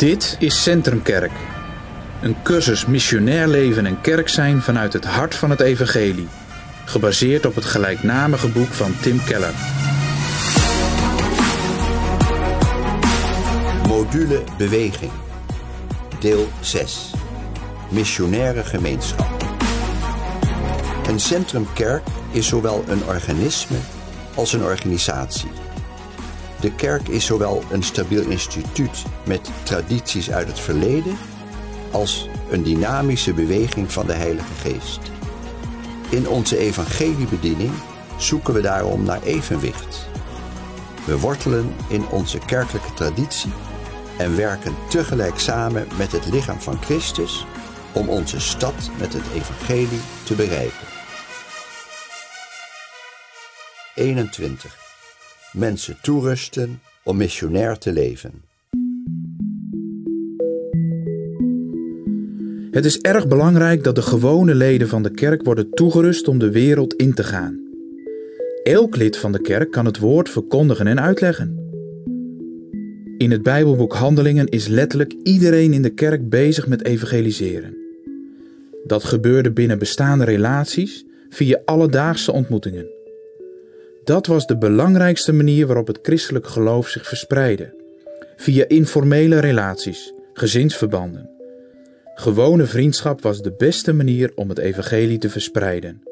Dit is Centrumkerk. Een cursus missionair leven en kerk zijn vanuit het hart van het evangelie. Gebaseerd op het gelijknamige boek van Tim Keller. Module Beweging. Deel 6. Missionaire gemeenschap. Een centrumkerk is zowel een organisme als een organisatie. De kerk is zowel een stabiel instituut met tradities uit het verleden als een dynamische beweging van de Heilige Geest. In onze evangeliebediening zoeken we daarom naar evenwicht. We wortelen in onze kerkelijke traditie en werken tegelijk samen met het lichaam van Christus om onze stad met het evangelie te bereiken. 21. Mensen toerusten om missionair te leven. Het is erg belangrijk dat de gewone leden van de kerk worden toegerust om de wereld in te gaan. Elk lid van de kerk kan het woord verkondigen en uitleggen. In het Bijbelboek Handelingen is letterlijk iedereen in de kerk bezig met evangeliseren. Dat gebeurde binnen bestaande relaties via alledaagse ontmoetingen. Dat was de belangrijkste manier waarop het christelijk geloof zich verspreidde. Via informele relaties, gezinsverbanden. Gewone vriendschap was de beste manier om het evangelie te verspreiden.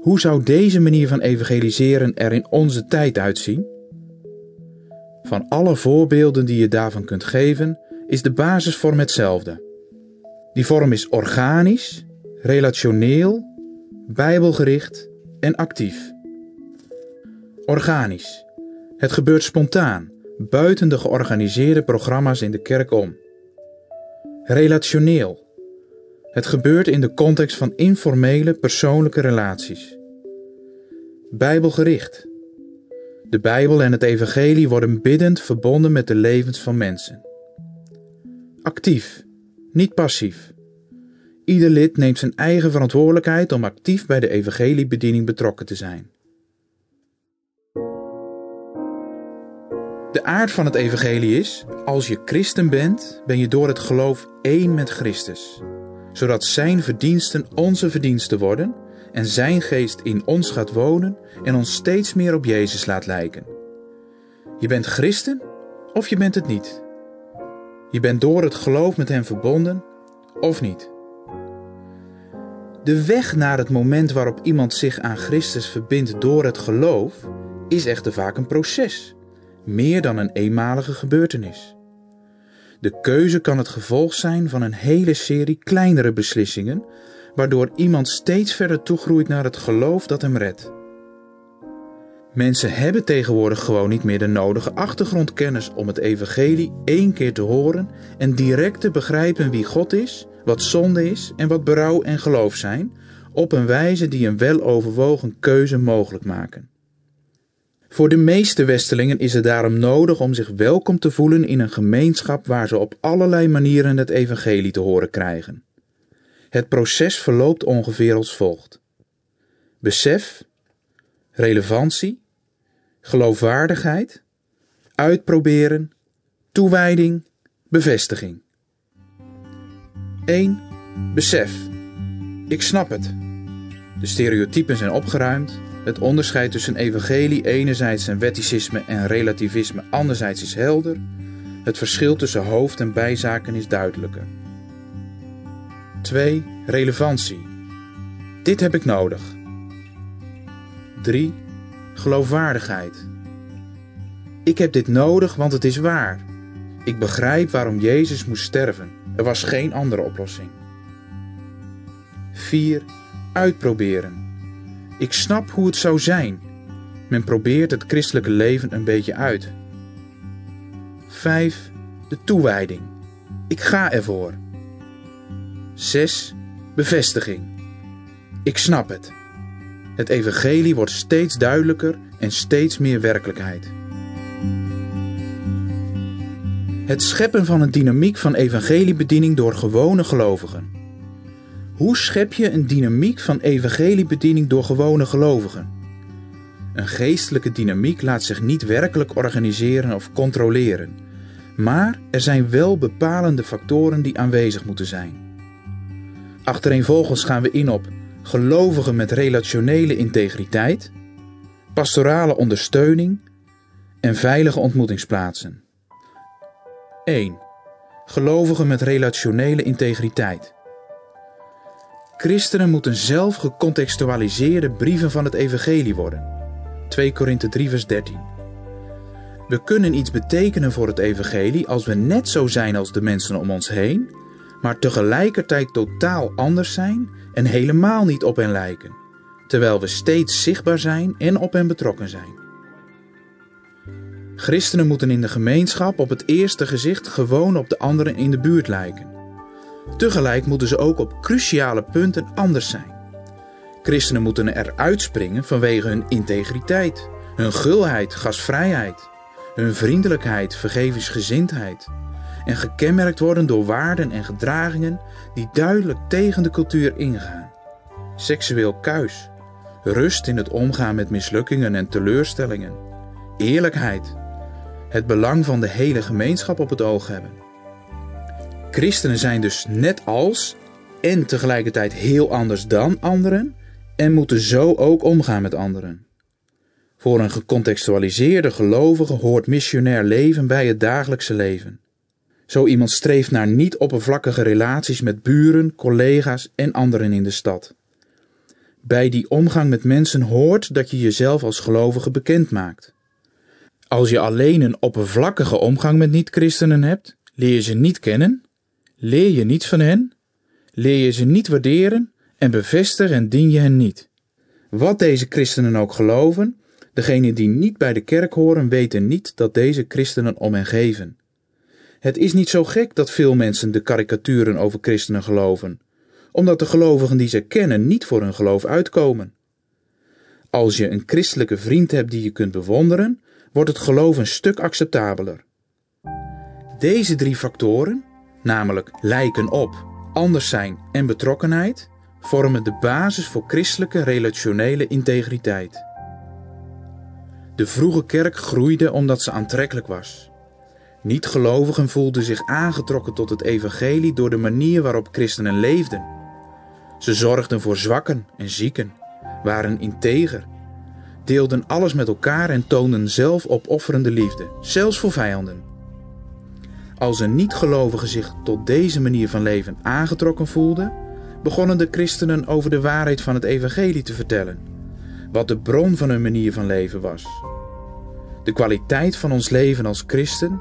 Hoe zou deze manier van evangeliseren er in onze tijd uitzien? Van alle voorbeelden die je daarvan kunt geven, is de basisvorm hetzelfde. Die vorm is organisch, relationeel, bijbelgericht en actief. Organisch. Het gebeurt spontaan, buiten de georganiseerde programma's in de kerk om. Relationeel. Het gebeurt in de context van informele persoonlijke relaties. Bijbelgericht. De Bijbel en het Evangelie worden biddend verbonden met de levens van mensen. Actief, niet passief. Ieder lid neemt zijn eigen verantwoordelijkheid om actief bij de evangeliebediening betrokken te zijn. De aard van het evangelie is, als je christen bent, ben je door het geloof één met Christus, zodat zijn verdiensten onze verdiensten worden en zijn geest in ons gaat wonen en ons steeds meer op Jezus laat lijken. Je bent christen of je bent het niet. Je bent door het geloof met hem verbonden of niet. De weg naar het moment waarop iemand zich aan Christus verbindt door het geloof is echter vaak een proces meer dan een eenmalige gebeurtenis. De keuze kan het gevolg zijn van een hele serie kleinere beslissingen, waardoor iemand steeds verder toegroeit naar het geloof dat hem redt. Mensen hebben tegenwoordig gewoon niet meer de nodige achtergrondkennis om het evangelie één keer te horen en direct te begrijpen wie God is, wat zonde is en wat berouw en geloof zijn, op een wijze die een weloverwogen keuze mogelijk maken. Voor de meeste Westelingen is het daarom nodig om zich welkom te voelen in een gemeenschap waar ze op allerlei manieren het evangelie te horen krijgen. Het proces verloopt ongeveer als volgt: besef, relevantie, geloofwaardigheid, uitproberen, toewijding, bevestiging. 1. Besef. Ik snap het. De stereotypen zijn opgeruimd, het onderscheid tussen evangelie enerzijds en wetticisme en relativisme anderzijds is helder. Het verschil tussen hoofd- en bijzaken is duidelijker. 2. Relevantie. Dit heb ik nodig. 3. Geloofwaardigheid. Ik heb dit nodig, want het is waar. Ik begrijp waarom Jezus moest sterven. Er was geen andere oplossing. 4. Uitproberen. Ik snap hoe het zou zijn. Men probeert het christelijke leven een beetje uit. 5. De toewijding. Ik ga ervoor. 6. Bevestiging. Ik snap het. Het evangelie wordt steeds duidelijker en steeds meer werkelijkheid. Het scheppen van een dynamiek van evangeliebediening door gewone gelovigen. Hoe schep je een dynamiek van evangeliebediening door gewone gelovigen? Een geestelijke dynamiek laat zich niet werkelijk organiseren of controleren, Maar er zijn wel bepalende factoren die aanwezig moeten zijn. Achtereenvolgens gaan we in op gelovigen met relationele integriteit, pastorale ondersteuning en veilige ontmoetingsplaatsen. 1. Gelovigen met relationele integriteit. Christenen moeten zelf gecontextualiseerde brieven van het evangelie worden. 2 Korinthe 3 vers 13. We kunnen iets betekenen voor het evangelie als we net zo zijn als de mensen om ons heen, maar tegelijkertijd totaal anders zijn en helemaal niet op hen lijken, terwijl we steeds zichtbaar zijn en op hen betrokken zijn. Christenen moeten in de gemeenschap op het eerste gezicht gewoon op de anderen in de buurt lijken. Tegelijk moeten ze ook op cruciale punten anders zijn. Christenen moeten er uitspringen vanwege hun integriteit, hun gulheid, gasvrijheid, hun vriendelijkheid, vergevingsgezindheid en gekenmerkt worden door waarden en gedragingen die duidelijk tegen de cultuur ingaan. Seksueel kuis, rust in het omgaan met mislukkingen en teleurstellingen, eerlijkheid, het belang van de hele gemeenschap op het oog hebben. Christenen zijn dus net als en tegelijkertijd heel anders dan anderen en moeten zo ook omgaan met anderen. Voor een gecontextualiseerde gelovige hoort missionair leven bij het dagelijkse leven. Zo iemand streeft naar niet oppervlakkige relaties met buren, collega's en anderen in de stad. Bij die omgang met mensen hoort dat je jezelf als gelovige bekend maakt. Als je alleen een oppervlakkige omgang met niet-christenen hebt, leer je ze niet kennen, leer je niets van hen, leer je ze niet waarderen en bevestig en dien je hen niet. Wat deze christenen ook geloven, degenen die niet bij de kerk horen weten niet dat deze christenen om hen geven. Het is niet zo gek dat veel mensen de karikaturen over christenen geloven, omdat de gelovigen die ze kennen niet voor hun geloof uitkomen. Als je een christelijke vriend hebt die je kunt bewonderen, wordt het geloof een stuk acceptabeler. Deze drie factoren, namelijk lijken op, anders zijn en betrokkenheid, vormen de basis voor christelijke relationele integriteit. De vroege kerk groeide omdat ze aantrekkelijk was. Niet-gelovigen voelden zich aangetrokken tot het evangelie door de manier waarop christenen leefden. Ze zorgden voor zwakken en zieken, waren integer, deelden alles met elkaar en toonden zelf opofferende liefde, zelfs voor vijanden. Als een niet-gelovige zich tot deze manier van leven aangetrokken voelde, begonnen de christenen over de waarheid van het evangelie te vertellen, wat de bron van hun manier van leven was. De kwaliteit van ons leven als christen,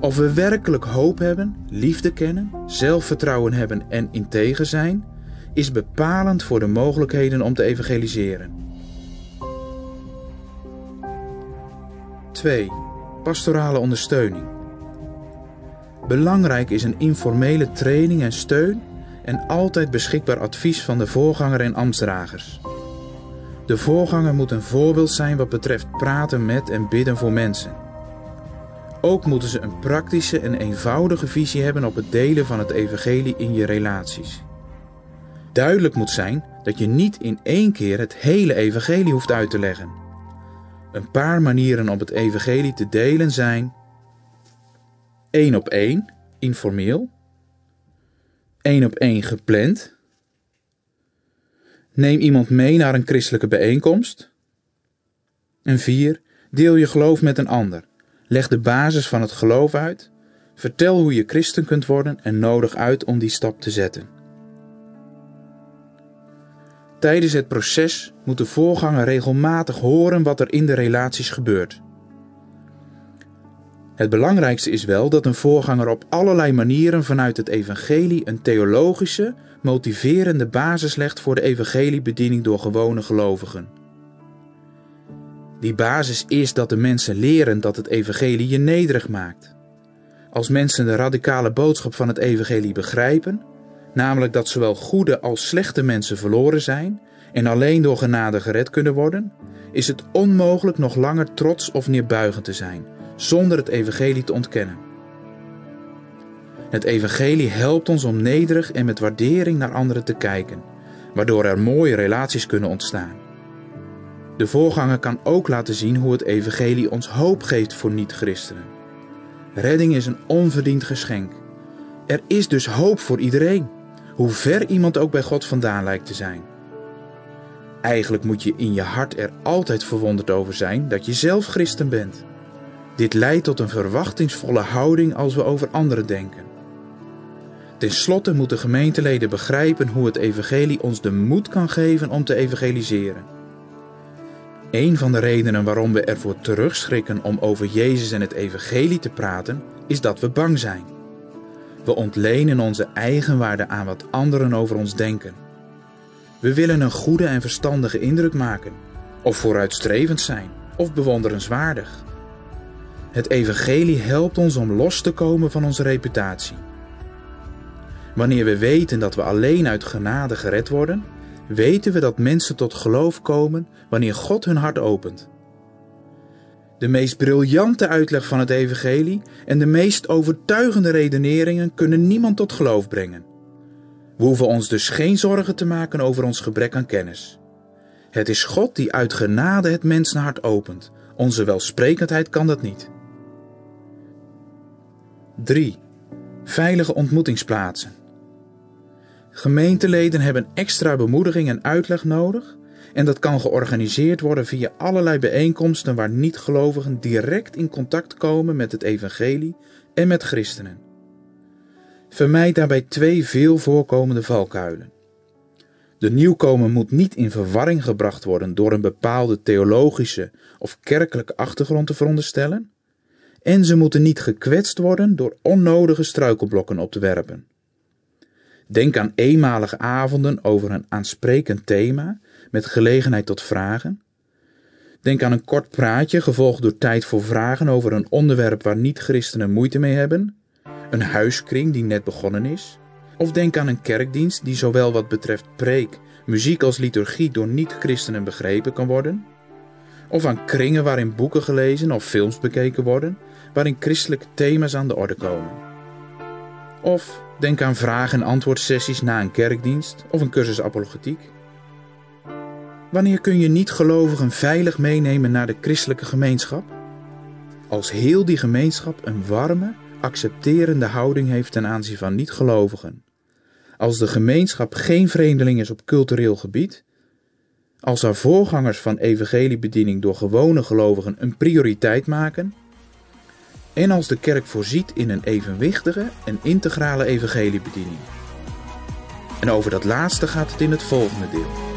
of we werkelijk hoop hebben, liefde kennen, zelfvertrouwen hebben en integer zijn, is bepalend voor de mogelijkheden om te evangeliseren. 2. Pastorale ondersteuning. Belangrijk is een informele training en steun en altijd beschikbaar advies van de voorganger en ambtsdragers. De voorganger moet een voorbeeld zijn wat betreft praten met en bidden voor mensen. Ook moeten ze een praktische en eenvoudige visie hebben op het delen van het evangelie in je relaties. Duidelijk moet zijn dat je niet in één keer het hele evangelie hoeft uit te leggen. Een paar manieren om het evangelie te delen zijn één op één, informeel, één op één gepland, neem iemand mee naar een christelijke bijeenkomst en vier, deel je geloof met een ander. Leg de basis van het geloof uit, vertel hoe je christen kunt worden en nodig uit om die stap te zetten. Tijdens het proces moet de voorganger regelmatig horen wat er in de relaties gebeurt. Het belangrijkste is wel dat een voorganger op allerlei manieren vanuit het evangelie een theologische, motiverende basis legt voor de evangeliebediening door gewone gelovigen. Die basis is dat de mensen leren dat het evangelie je nederig maakt. Als mensen de radicale boodschap van het evangelie begrijpen, namelijk dat zowel goede als slechte mensen verloren zijn en alleen door genade gered kunnen worden, is het onmogelijk nog langer trots of neerbuigend te zijn, zonder het evangelie te ontkennen. Het evangelie helpt ons om nederig en met waardering naar anderen te kijken, waardoor er mooie relaties kunnen ontstaan. De voorganger kan ook laten zien hoe het evangelie ons hoop geeft voor niet-christenen. Redding is een onverdiend geschenk. Er is dus hoop voor iedereen, hoe ver iemand ook bij God vandaan lijkt te zijn. Eigenlijk moet je in je hart er altijd verwonderd over zijn dat je zelf christen bent. Dit leidt tot een verwachtingsvolle houding als we over anderen denken. Ten slotte moeten gemeenteleden begrijpen hoe het evangelie ons de moed kan geven om te evangeliseren. Een van de redenen waarom we ervoor terugschrikken om over Jezus en het evangelie te praten, is dat we bang zijn. We ontlenen onze eigen waarde aan wat anderen over ons denken. We willen een goede en verstandige indruk maken, of vooruitstrevend zijn, of bewonderenswaardig. Het evangelie helpt ons om los te komen van onze reputatie. Wanneer we weten dat we alleen uit genade gered worden, weten we dat mensen tot geloof komen wanneer God hun hart opent. De meest briljante uitleg van het evangelie en de meest overtuigende redeneringen kunnen niemand tot geloof brengen. We hoeven ons dus geen zorgen te maken over ons gebrek aan kennis. Het is God die uit genade het mensenhart opent. Onze welsprekendheid kan dat niet. 3. Veilige ontmoetingsplaatsen. Gemeenteleden hebben extra bemoediging en uitleg nodig en dat kan georganiseerd worden via allerlei bijeenkomsten waar niet-gelovigen direct in contact komen met het evangelie en met christenen. Vermijd daarbij twee veel voorkomende valkuilen. De nieuwkomer moet niet in verwarring gebracht worden door een bepaalde theologische of kerkelijke achtergrond te veronderstellen, en ze moeten niet gekwetst worden door onnodige struikelblokken op te werpen. Denk aan eenmalige avonden over een aansprekend thema met gelegenheid tot vragen. Denk aan een kort praatje gevolgd door tijd voor vragen over een onderwerp waar niet-christenen moeite mee hebben. Een huiskring die net begonnen is. Of denk aan een kerkdienst die zowel wat betreft preek, muziek als liturgie door niet-christenen begrepen kan worden. Of aan kringen waarin boeken gelezen of films bekeken worden, waarin christelijke thema's aan de orde komen. Of denk aan vraag- en antwoordsessies na een kerkdienst of een cursus apologetiek. Wanneer kun je niet-gelovigen veilig meenemen naar de christelijke gemeenschap? Als heel die gemeenschap een warme, accepterende houding heeft ten aanzien van niet-gelovigen. Als de gemeenschap geen vreemdeling is op cultureel gebied. Als haar voorgangers van evangeliebediening door gewone gelovigen een prioriteit maken en als de kerk voorziet in een evenwichtige en integrale evangeliebediening. En over dat laatste gaat het in het volgende deel.